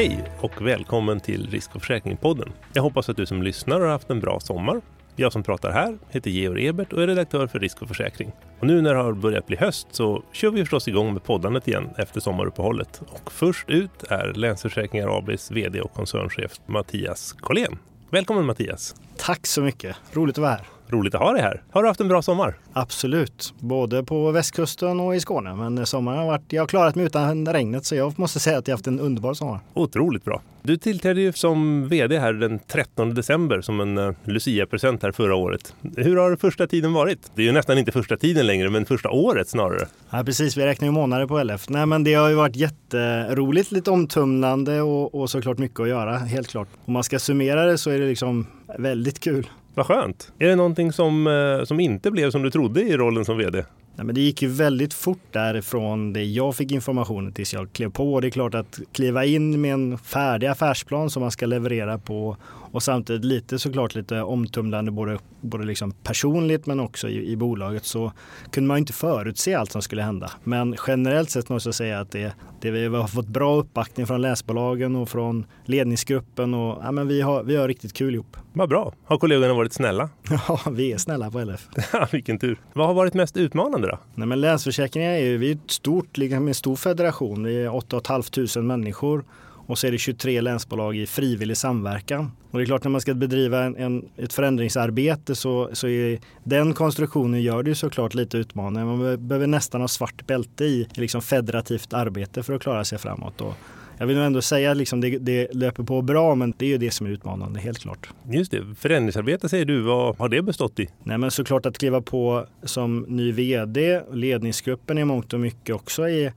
Hej och välkommen till Risk och försäkringspodden. Jag hoppas att du som lyssnar har haft en bra sommar. Jag som pratar här heter Georg Ebert och är redaktör för Risk och försäkring. Och nu när det har börjat bli höst så kör vi förstås igång med poddandet igen efter sommaruppehållet. Och först ut är Länsförsäkringar ABs VD och koncernchef Mattias Collén. Välkommen Mattias! Tack så mycket! Roligt att vara här. Roligt att ha dig här. Har du haft en bra sommar? Absolut, både på västkusten och i Skåne. Men sommaren har varit, jag har klarat mig utan regnet så jag måste säga att jag har haft en underbar sommar. Otroligt bra. Du tillträdde ju som VD här den 13 december som en uh, Lucia-present här förra året. Hur har första tiden varit? Det är ju nästan inte första tiden längre, men första året snarare. Ja, precis. Vi räknar ju månader på LF. Nej, men det har ju varit jätteroligt, lite omtumlande och, och såklart mycket att göra, helt klart. Om man ska summera det så är det liksom väldigt kul. Vad skönt. Är det någonting som, eh, som inte blev som du trodde i rollen som VD? Nej, men det gick ju väldigt fort därifrån det jag fick informationen tills jag klev på. Det är klart att kliva in med en färdig affärsplan som man ska leverera på och samtidigt lite såklart lite omtumlande både, både liksom personligt men också i, i bolaget så kunde man inte förutse allt som skulle hända. Men generellt sett måste jag säga att det, det vi har fått bra uppbackning från läsbolagen och från ledningsgruppen och ja, men vi, har, vi har riktigt kul ihop. Vad bra. Har kollegorna varit snälla? Ja, vi är snälla på LF. Vilken tur. Vad har varit mest utmanande då? Nej, men Länsförsäkringar är ju vi är ett stort, liksom en stor federation. Vi är 8 500 människor och så är det 23 länsbolag i frivillig samverkan. Och det är klart när man ska bedriva en, en, ett förändringsarbete så, så är den konstruktionen gör det ju såklart lite utmanande. Man behöver nästan ha svart bälte i liksom federativt arbete för att klara sig framåt. Och jag vill nog ändå säga att liksom det, det löper på bra men det är ju det som är utmanande helt klart. Just det, förändringsarbete säger du, vad har det bestått i? Nej men såklart att kliva på som ny vd, ledningsgruppen i mångt och mycket också är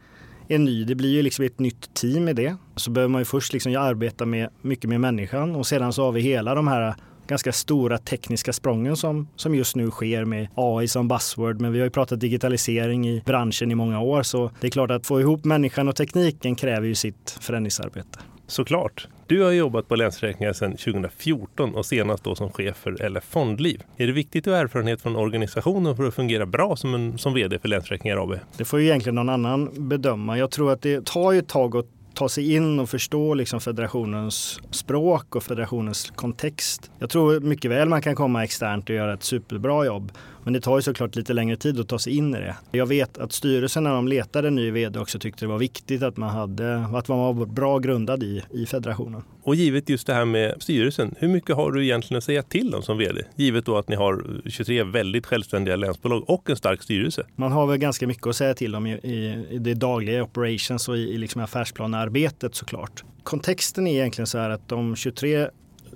är ny. Det blir ju liksom ett nytt team i det. Så behöver man ju först liksom arbeta med, mycket med människan och sedan så har vi hela de här ganska stora tekniska sprången som, som just nu sker med AI som buzzword. Men vi har ju pratat digitalisering i branschen i många år så det är klart att få ihop människan och tekniken kräver ju sitt förändringsarbete. Såklart. Du har jobbat på Länsförsäkringar sedan 2014 och senast då som chef för LF Fondliv. Är det viktigt att ha erfarenhet från organisationen för att fungera bra som, en, som vd för Länsförsäkringar AB? Det får ju egentligen någon annan bedöma. Jag tror att det tar ju ett tag att ta sig in och förstå liksom federationens språk och federationens kontext. Jag tror mycket väl man kan komma externt och göra ett superbra jobb. Men det tar ju såklart lite längre tid att ta sig in i det. Jag vet att styrelsen när de letade ny vd också tyckte det var viktigt att man, hade, att man var bra grundad i, i federationen. Och givet just det här med styrelsen, hur mycket har du egentligen att säga till om som vd? Givet då att ni har 23 väldigt självständiga länsbolag och en stark styrelse. Man har väl ganska mycket att säga till om i, i, i det dagliga operations och i, i liksom affärsplanearbetet såklart. Kontexten är egentligen så här att de 23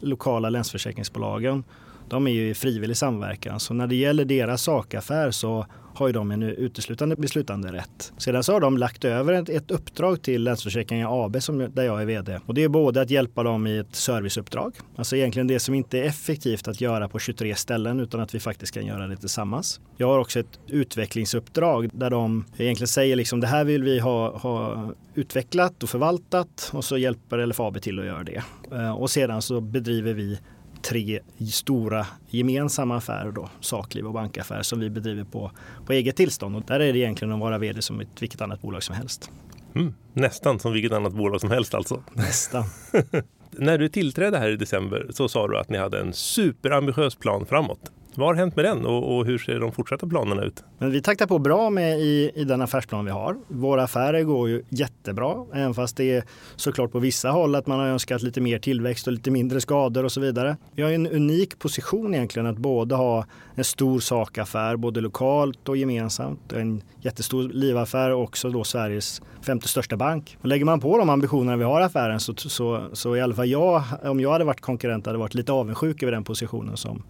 lokala länsförsäkringsbolagen de är ju i frivillig samverkan. Så när det gäller deras sakaffär så har ju de en uteslutande beslutande rätt. Sedan så har de lagt över ett, ett uppdrag till Länsförsäkringar AB som, där jag är vd. Och det är både att hjälpa dem i ett serviceuppdrag, alltså egentligen det som inte är effektivt att göra på 23 ställen utan att vi faktiskt kan göra det tillsammans. Jag har också ett utvecklingsuppdrag där de egentligen säger liksom det här vill vi ha, ha utvecklat och förvaltat och så hjälper LFAB till att göra det. Eh, och sedan så bedriver vi tre stora gemensamma affärer då, sakliv och bankaffär som vi bedriver på, på eget tillstånd. Och där är det egentligen att vara vd som ett vilket annat bolag som helst. Mm, nästan som vilket annat bolag som helst alltså. Nästan. När du tillträdde här i december så sa du att ni hade en superambitiös plan framåt. Vad har hänt med den och, och, hur ser de fortsatta planerna ut? Men vi taktar på bra med i, i den affärsplan vi har. Våra affärer går ju jättebra, även fast det är såklart på vissa håll att man har önskat lite mer tillväxt och lite mindre skador och så vidare. Vi har en unik position egentligen att både ha en stor sakaffär, både lokalt och gemensamt, en jättestor livaffär och också då Sveriges femte största bank. Och lägger man på de ambitionerna vi har i affären så, så, så i alla fall jag, om jag hade varit konkurrent, hade varit lite avundsjuk över den positionen som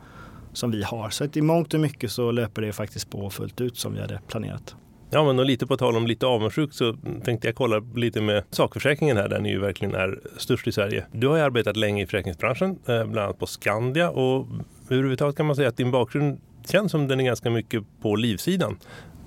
som vi har. Så att i mångt och mycket så löper det faktiskt på fullt ut som vi hade planerat. Ja, men och lite på tal om lite avundsjuk så tänkte jag kolla lite med sakförsäkringen här där ni ju verkligen är störst i Sverige. Du har ju arbetat länge i försäkringsbranschen, eh, bland annat på Skandia och överhuvudtaget kan man säga att din bakgrund känns som den är ganska mycket på livsidan.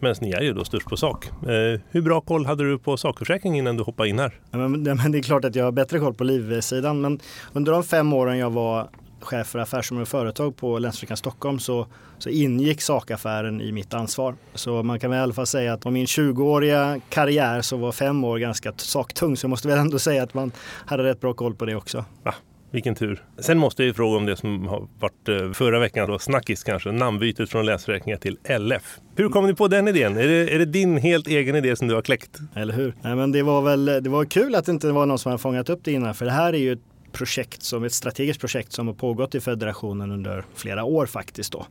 Medan ni är ju då störst på sak. Eh, hur bra koll hade du på sakförsäkringen innan du hoppade in här? Ja, men, det är klart att jag har bättre koll på livsidan men under de fem åren jag var chef för affärsområde och företag på Länsförsäkringar Stockholm så, så ingick sakaffären i mitt ansvar. Så man kan väl i alla fall säga att om min 20-åriga karriär så var fem år ganska saktung så jag måste väl ändå säga att man hade rätt bra koll på det också. Ah, vilken tur. Sen måste jag fråga om det som har varit eh, förra veckan, då, snackis kanske, namnbytet från Länsförsäkringar till LF. Hur kom ni på den idén? Är det, är det din helt egen idé som du har kläckt? Eller hur? Nej, men det var väl det var kul att det inte var någon som hade fångat upp det innan för det här är ju ett projekt som ett strategiskt projekt som har pågått i federationen under flera år faktiskt då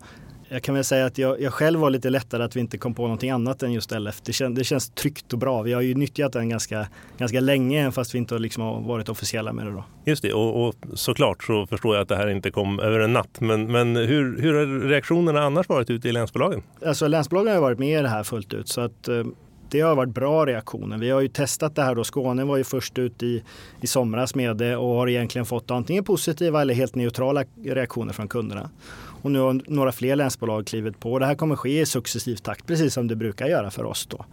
jag kan väl säga att jag, jag, själv var lite lättare att vi inte kom på någonting annat än just LF. Det, kän, det känns tryggt och bra. Vi har ju nyttjat den ganska, ganska länge fast vi inte liksom har varit officiella med det då. Just det, och, och, såklart så förstår jag att det här inte kom över en natt. Men, men hur, hur har reaktionerna annars varit ute i länsbolagen? Alltså länsbolagen har varit med i det här fullt ut. Så att, eh, det har varit bra reaktioner. Vi har ju testat det här då. Skåne var ju först ut i, i somras med det och har egentligen fått antingen positiva eller helt neutrala reaktioner från kunderna. Och nu har några fler länsbolag klivit på. Det här kommer ske i successiv takt, precis som det brukar göra för oss. Då.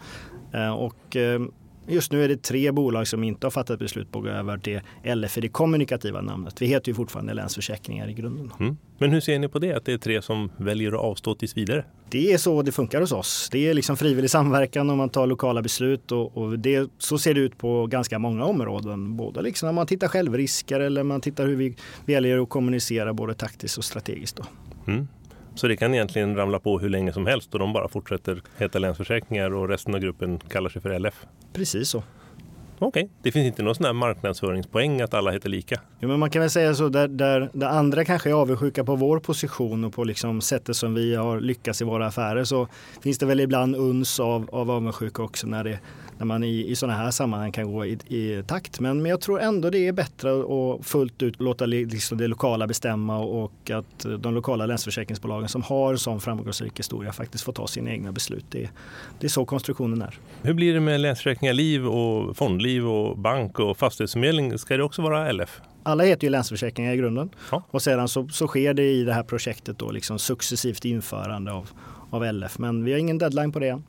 Eh, och eh, Just nu är det tre bolag som inte har fattat beslut på att gå över till LF, det kommunikativa namnet. Vi heter ju fortfarande Länsförsäkringar i grunden. Mm. Men hur ser ni på det, att det är tre som väljer att avstå tills vidare? Det är så det funkar hos oss. Det är liksom frivillig samverkan och man tar lokala beslut och, och det, så ser det ut på ganska många områden. Både liksom när man tittar självrisker eller man tittar hur vi väljer att kommunicera både taktiskt och strategiskt. Då. Mm. Så det kan egentligen ramla på hur länge som helst och de bara fortsätter heta Länsförsäkringar och resten av gruppen kallar sig för LF? Precis så. Okej, okay. det finns inte någon sån här marknadsföringspoäng att alla heter lika? Jo, men man kan väl säga så där, där, där andra kanske är avundsjuka på vår position och på liksom sättet som vi har lyckats i våra affärer så finns det väl ibland uns av, av avundsjuka också när det när man i, i sådana här sammanhang kan gå i, i takt. Men, men jag tror ändå det är bättre att fullt ut låta liksom det lokala bestämma och att de lokala länsförsäkringsbolagen som har sån framgångsrik historia faktiskt får ta sina egna beslut. Det, det är så konstruktionen är. Hur blir det med Länsförsäkringar Liv och Fondliv och bank och fastighetsförmedling? Ska det också vara LF? alla heter ju Länsförsäkringar i grunden. Ja. Och sedan så, så sker det i det här projektet då liksom successivt införande av, av LF. Men vi har ingen deadline på det än.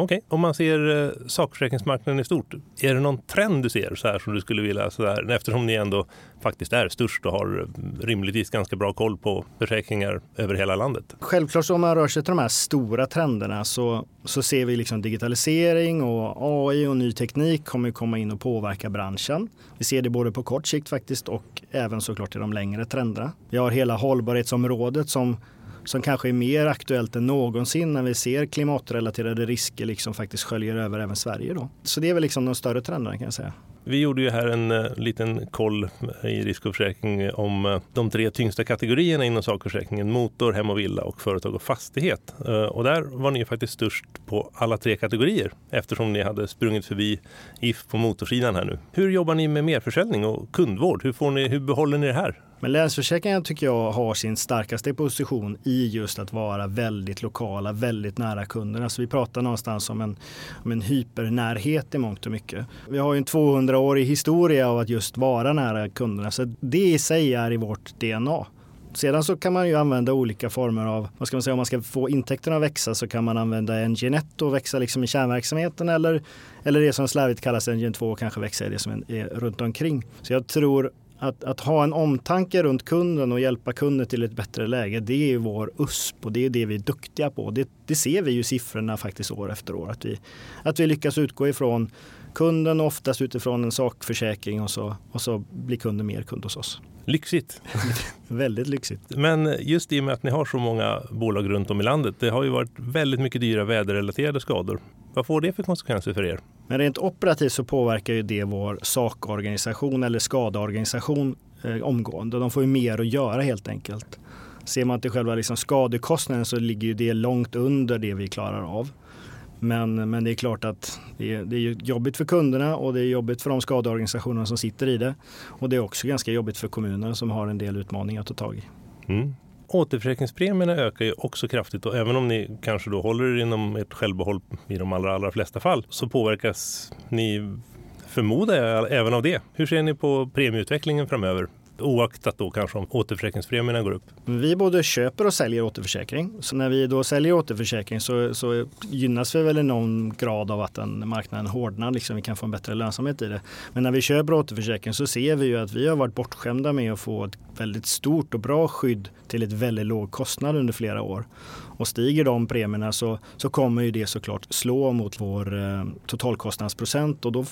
Okej, okay. om man ser eh, sakförsäkringsmarknaden i stort, är det någon trend du ser så här som du skulle vilja, så här, eftersom ni ändå faktiskt är störst och har eh, rimligtvis ganska bra koll på försäkringar över hela landet? Självklart så om man rör sig till de här stora trenderna så, så ser vi liksom digitalisering och AI och ny teknik kommer komma in och påverka branschen. Vi ser det både på kort sikt faktiskt och även såklart i de längre trenderna. Vi har hela hållbarhetsområdet som som kanske är mer aktuellt än någonsin när vi ser klimatrelaterade risker liksom faktiskt sköljer över även Sverige. Då. Så det är väl liksom de större trenderna kan jag säga. Vi gjorde ju här en uh, liten koll eh, i risk och försäkring om uh, de tre tyngsta kategorierna inom sakförsäkringen. Motor, hem och villa och företag och fastighet. Uh, och där var ni faktiskt störst på alla tre kategorier eftersom ni hade sprungit förbi If på motorsidan här nu. Hur jobbar ni med merförsäljning och kundvård? Hur, får ni, hur behåller ni det här? Men Länsförsäkringar tycker jag har sin starkaste position i just att vara väldigt lokala, väldigt nära kunderna. Så vi pratar någonstans om en, om en hypernärhet i mångt och mycket. Vi har ju en 200-årig historia av att just vara nära kunderna, så det i sig är i vårt DNA. Sedan så kan man ju använda olika former av, vad ska man säga, om man ska få intäkterna att växa så kan man använda Engine 1 och växa liksom i kärnverksamheten eller, eller det som slarvigt kallas Engine 2 och kanske växa i det som är runt omkring. Så jag tror att, att, ha en omtanke runt kunden och hjälpa kunden till ett bättre läge, det är vår USP och det är det vi är duktiga på. Det, det ser vi ju siffrorna faktiskt år efter år. Att vi, att vi lyckas utgå ifrån kunden, oftast utifrån en sakförsäkring och så, och så blir kunden mer kund hos oss. Lyxigt! väldigt lyxigt. Men just i och med att ni har så många bolag runt om i landet, det har ju varit väldigt mycket dyra väderrelaterade skador. Vad får det för konsekvenser för er? Men rent operativt så påverkar ju det vår sakorganisation eller skadeorganisation eh, omgående. De får ju mer att göra helt enkelt. Ser man till själva liksom skadekostnaden så ligger ju det långt under det vi klarar av. Men, men det är klart att det är, det är jobbigt för kunderna och det är jobbigt för de skadeorganisationer som sitter i det. Och det är också ganska jobbigt för kommunerna som har en del utmaningar att ta tag i. Mm. Återförsäkringspremierna ökar ju också kraftigt och även om ni kanske då håller er inom ert självbehåll i de allra, allra flesta fall så påverkas ni förmodar jag även av det. Hur ser ni på premieutvecklingen framöver? Oaktat då kanske om återförsäkringspremierna går upp? Vi både köper och säljer återförsäkring. Så när vi då säljer återförsäkring så, så gynnas vi väl i någon grad av att den marknaden hårdnar. Liksom vi kan få en bättre lönsamhet i det. Men när vi köper återförsäkring så ser vi ju att vi har varit bortskämda med att få ett väldigt stort och bra skydd till ett väldigt låg kostnad under flera år. Och stiger de premierna så, så kommer ju det såklart slå mot vår eh, totalkostnadsprocent och då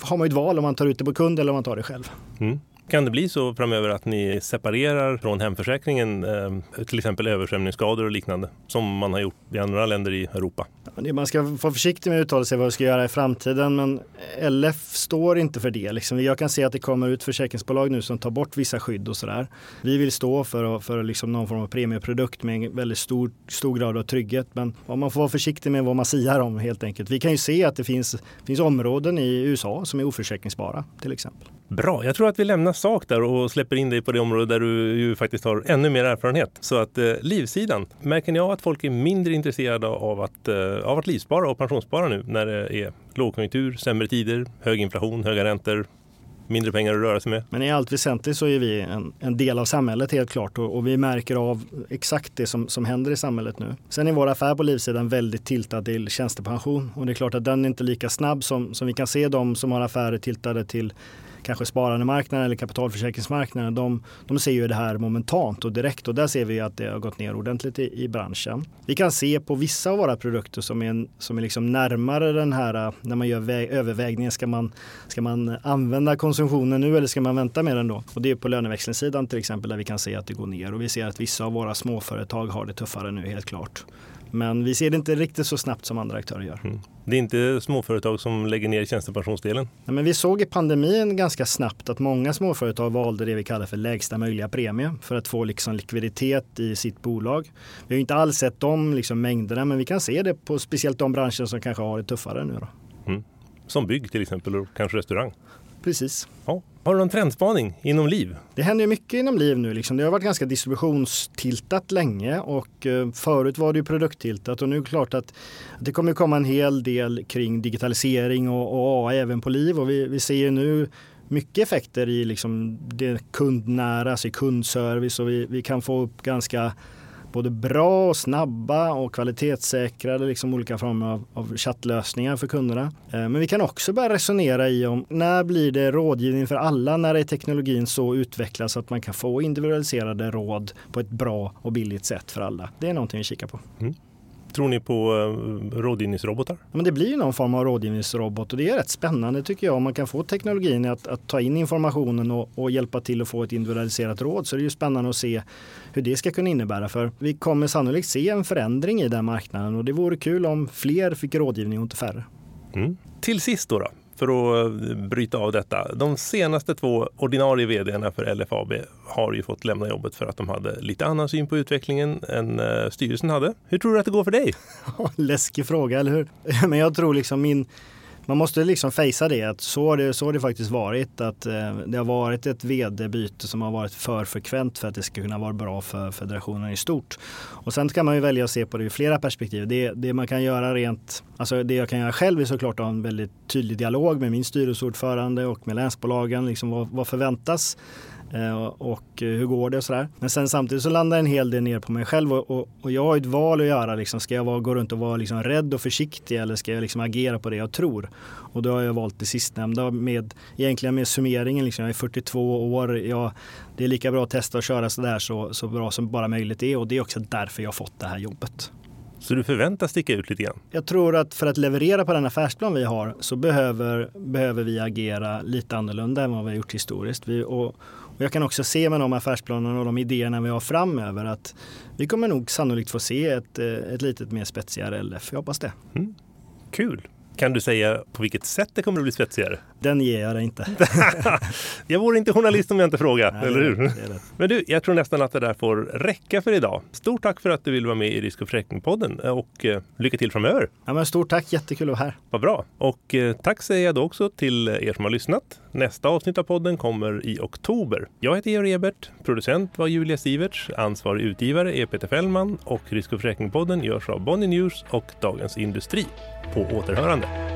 har man ju ett val om man tar ut det på kund eller om man tar det själv. Mm. Kan det bli så framöver att ni separerar från hemförsäkringen, eh, till exempel översvämningsskador och liknande, som man har gjort i andra länder i Europa? Man ska vara försiktig med att uttala sig vad vi ska göra i framtiden, men LF står inte för det. Liksom. Jag kan se att det kommer ut försäkringsbolag nu som tar bort vissa skydd och sådär. Vi vill stå för, för liksom någon form av premieprodukt med en väldigt stor, stor grad av trygghet, men man får vara försiktig med vad man siar om helt enkelt. Vi kan ju se att det finns, finns områden i USA som är oförsäkringsbara till exempel. Bra, jag tror att vi lämnar sak där och släpper in dig på det område där du ju faktiskt har ännu mer erfarenhet. Så att eh, livsidan, märker ni av att folk är mindre intresserade av att, eh, av att livspara och pensionsspara nu när det är lågkonjunktur, sämre tider, hög inflation, höga räntor, mindre pengar att röra sig med. Men i allt väsentligt så är vi en, en del av samhället helt klart och, och, vi märker av exakt det som, som händer i samhället nu. Sen är vår affär på livsidan väldigt tiltad till tjänstepension och det är klart att den är inte lika snabb som, som vi kan se de som har affärer tiltade till kanske sparandemarknaden eller kapitalförsäkringsmarknaden, de, de ser ju det här momentant och direkt och där ser vi att det har gått ner ordentligt i, i branschen. Vi kan se på vissa av våra produkter som är, som är liksom närmare den här, när man gör väg, övervägningen, ska man, ska man använda konsumtionen nu eller ska man vänta med den då? Och det är på löneväxlingssidan till exempel där vi kan se att det går ner och vi ser att vissa av våra småföretag har det tuffare nu helt klart. Men vi ser det inte riktigt så snabbt som andra aktörer gör. Mm. Det är inte småföretag som lägger ner tjänstepensionsdelen? Nej, men vi såg i pandemin ganska snabbt att många småföretag valde det vi kallar för lägsta möjliga premie för att få liksom likviditet i sitt bolag. Vi har inte alls sett de liksom mängderna men vi kan se det på speciellt de branscher som kanske har det tuffare nu. Då. Mm. Som bygg till exempel och kanske restaurang? Precis. Ja. Har du någon trendspaning inom liv? Det händer mycket inom liv nu. Liksom. Det har varit ganska distributionstiltat länge och eh, förut var det ju produkttiltat och nu är det klart att det kommer komma en hel del kring digitalisering och, och AI även på liv och vi, vi ser ju nu mycket effekter i liksom det kundnära, alltså i kundservice och vi, vi kan få upp ganska både bra och snabba och kvalitetssäkrade liksom olika former av, av chattlösningar för kunderna. Eh, men vi kan också börja resonera i om när blir det rådgivning för alla? När är teknologin så utvecklad så att man kan få individualiserade råd på ett bra och billigt sätt för alla? Det är någonting vi kikar på. Mm. Tror ni på uh, rådgivningsrobotar? Men det blir ju någon form av rådgivningsrobot och det är rätt spännande tycker jag. Om man kan få teknologin att, att ta in informationen och, och, hjälpa till att få ett individualiserat råd så är det ju spännande att se hur det ska kunna innebära. För vi kommer sannolikt se en förändring i den marknaden och det vore kul om fler fick rådgivning och inte färre. Mm. Till sist då, då för att eh, bryta av detta. De senaste två ordinarie vdarna för LFAB har ju fått lämna jobbet för att de hade lite annan syn på utvecklingen än eh, styrelsen hade. Hur tror du att det går för dig? Läskig fråga, eller hur? Men jag tror liksom min man måste liksom fejsa det att så har det, så har det faktiskt varit. Att eh, det har varit ett vd-byte som har varit för frekvent för att det ska kunna vara bra för federationen i stort. Och sen kan man ju välja att se på det ur flera perspektiv. Det, det man kan göra rent, alltså det jag kan göra själv är såklart att ha en väldigt tydlig dialog med min styrelseordförande och med länsbolagen. Liksom vad, vad förväntas? Eh, och eh, hur går det och sådär. Men sen samtidigt så landar en hel del ner på mig själv och, och, och jag har ett val att göra. Liksom. Ska jag vara, gå runt och vara liksom rädd och försiktig eller ska jag liksom agera på det jag tror? Och då har jag valt det sistnämnda med egentligen med summeringen. Liksom. Jag är 42 år. Jag, det är lika bra att testa att köra sådär så, så bra som bara möjligt är och det är också därför jag har fått det här jobbet. Så du förväntas sticka ut lite grann? Jag tror att för att leverera på den affärsplan vi har så behöver, behöver vi agera lite annorlunda än vad vi har gjort historiskt. Vi, och, och jag kan också se med de affärsplanerna och de idéerna vi har framöver att vi kommer nog sannolikt få se ett, eh, ett litet mer spetsigare LF. Jag hoppas det. Mm. Kul! Kan du säga på vilket sätt det kommer att bli spetsigare? Den ger jag dig inte. jag vore inte journalist om jag inte frågar, eller hur? Men du, jag tror nästan att det där får räcka för idag. Stort tack för att du vill vara med i Risk och försäkringspodden och eh, lycka till framöver. Ja, men stort tack, jättekul att vara här. Vad bra. Och eh, tack säger jag då också till er som har lyssnat. Nästa avsnitt av podden kommer i oktober. Jag heter Georg Ebert, producent var Julia Siverts, ansvarig utgivare är Peter Fällman och Risk och försäkringspodden görs av Bonnie News och Dagens Industri. På återhörande.